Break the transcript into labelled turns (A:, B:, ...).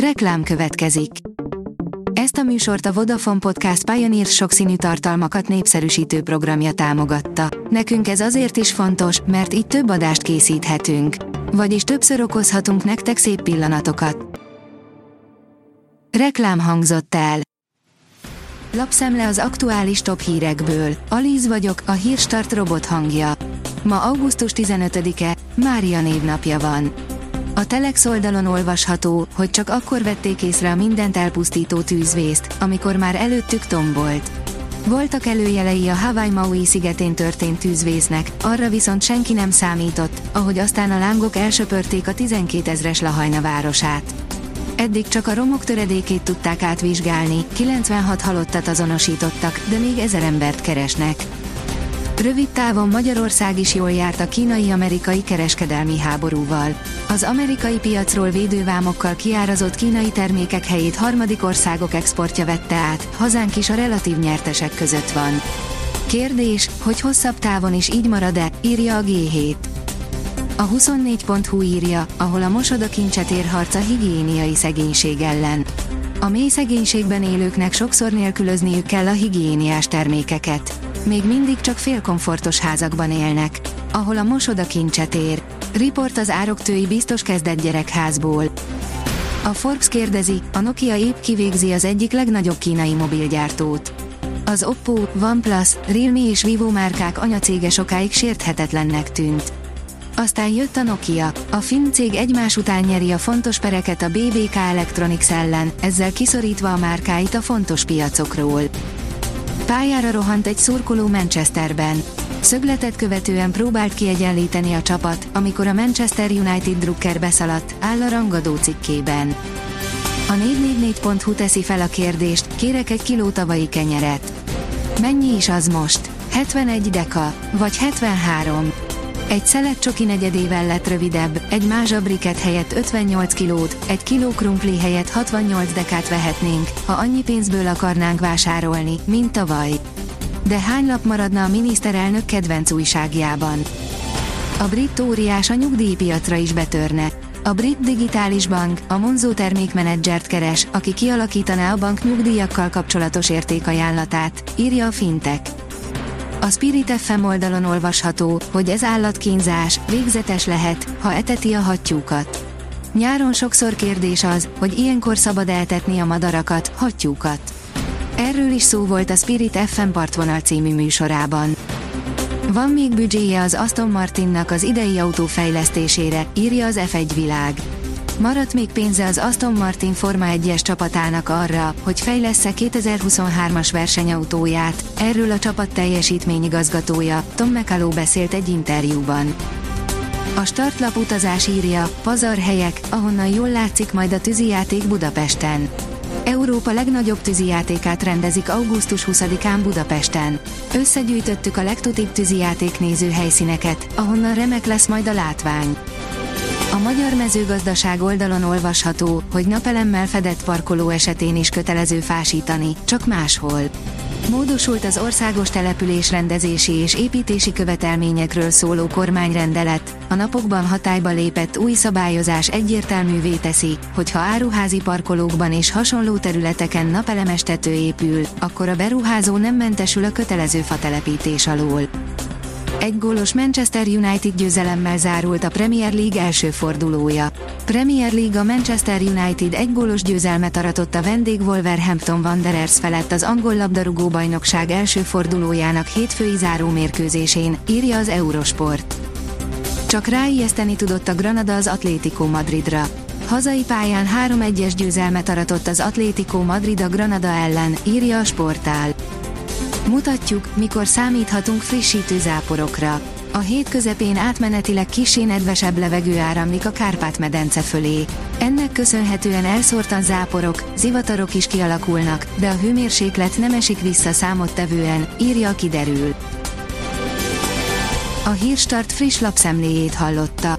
A: Reklám következik. Ezt a műsort a Vodafone Podcast Pioneer sokszínű tartalmakat népszerűsítő programja támogatta. Nekünk ez azért is fontos, mert így több adást készíthetünk. Vagyis többször okozhatunk nektek szép pillanatokat. Reklám hangzott el. Lapszemle az aktuális top hírekből. Alíz vagyok, a hírstart robot hangja. Ma augusztus 15-e, Mária névnapja van. A Telex oldalon olvasható, hogy csak akkor vették észre a mindent elpusztító tűzvészt, amikor már előttük tombolt. Voltak előjelei a Hawaii Maui szigetén történt tűzvésznek, arra viszont senki nem számított, ahogy aztán a lángok elsöpörték a 12 ezres Lahajna városát. Eddig csak a romok töredékét tudták átvizsgálni, 96 halottat azonosítottak, de még ezer embert keresnek. Rövid távon Magyarország is jól járt a kínai-amerikai kereskedelmi háborúval. Az amerikai piacról védővámokkal kiárazott kínai termékek helyét harmadik országok exportja vette át, hazánk is a relatív nyertesek között van. Kérdés, hogy hosszabb távon is így marad-e, írja a G7. A 24.hu írja, ahol a mosoda kincset ér harca higiéniai szegénység ellen. A mély szegénységben élőknek sokszor nélkülözniük kell a higiéniás termékeket még mindig csak félkomfortos házakban élnek, ahol a mosoda kincset ér. Riport az ároktői biztos kezdett gyerekházból. A Forbes kérdezi, a Nokia épp kivégzi az egyik legnagyobb kínai mobilgyártót. Az Oppo, OnePlus, Realme és Vivo márkák anyacége sokáig sérthetetlennek tűnt. Aztán jött a Nokia. A finn cég egymás után nyeri a fontos pereket a BBK Electronics ellen, ezzel kiszorítva a márkáit a fontos piacokról. Pályára rohant egy szurkoló Manchesterben. Szögletet követően próbált kiegyenlíteni a csapat, amikor a Manchester United drukker beszaladt, áll a rangadó cikkében. A 444.hu teszi fel a kérdést, kérek egy kiló tavalyi kenyeret. Mennyi is az most? 71 deka, vagy 73? Egy szelet csoki negyedével lett rövidebb, egy mázsa briket helyett 58 kilót, egy kiló krumpli helyett 68 dekát vehetnénk, ha annyi pénzből akarnánk vásárolni, mint tavaly. De hány lap maradna a miniszterelnök kedvenc újságjában? A brit óriás a nyugdíjpiacra is betörne. A brit digitális bank a Monzo termékmenedzsert keres, aki kialakítaná a bank nyugdíjakkal kapcsolatos értékajánlatát, írja a Fintech. A Spirit FM oldalon olvasható, hogy ez állatkínzás, végzetes lehet, ha eteti a hattyúkat. Nyáron sokszor kérdés az, hogy ilyenkor szabad eltetni a madarakat, hattyúkat. Erről is szó volt a Spirit FM partvonal című műsorában. Van még büdzséje az Aston Martinnak az idei autó fejlesztésére, írja az F1 világ. Maradt még pénze az Aston Martin Forma 1-es csapatának arra, hogy fejlesz 2023-as versenyautóját, erről a csapat teljesítményigazgatója, Tom McCalló beszélt egy interjúban. A startlap utazás írja, pazar helyek, ahonnan jól látszik majd a tűzijáték Budapesten. Európa legnagyobb tűzijátékát rendezik augusztus 20-án Budapesten. Összegyűjtöttük a legtutibb tűzijáték néző helyszíneket, ahonnan remek lesz majd a látvány. A magyar mezőgazdaság oldalon olvasható, hogy napelemmel fedett parkoló esetén is kötelező fásítani, csak máshol. Módosult az országos településrendezési és építési követelményekről szóló kormányrendelet, a napokban hatályba lépett új szabályozás egyértelművé teszi, hogy ha áruházi parkolókban és hasonló területeken napelemes tető épül, akkor a beruházó nem mentesül a kötelező fatelepítés alól. Egy gólos Manchester United győzelemmel zárult a Premier League első fordulója. Premier League a Manchester United egy gólos győzelmet aratott a vendég Wolverhampton Wanderers felett az angol labdarúgó bajnokság első fordulójának hétfői záró mérkőzésén, írja az Eurosport. Csak ráijeszteni tudott a Granada az Atlético Madridra. Hazai pályán 3-1-es győzelmet aratott az Atlético Madrid a Granada ellen, írja a sportál. Mutatjuk, mikor számíthatunk frissítő záporokra. A hét közepén átmenetileg kisé nedvesebb levegő áramlik a Kárpát-medence fölé. Ennek köszönhetően elszórtan záporok, zivatarok is kialakulnak, de a hőmérséklet nem esik vissza számottevően, írja kiderül. A Hírstart friss lapszemléjét hallotta.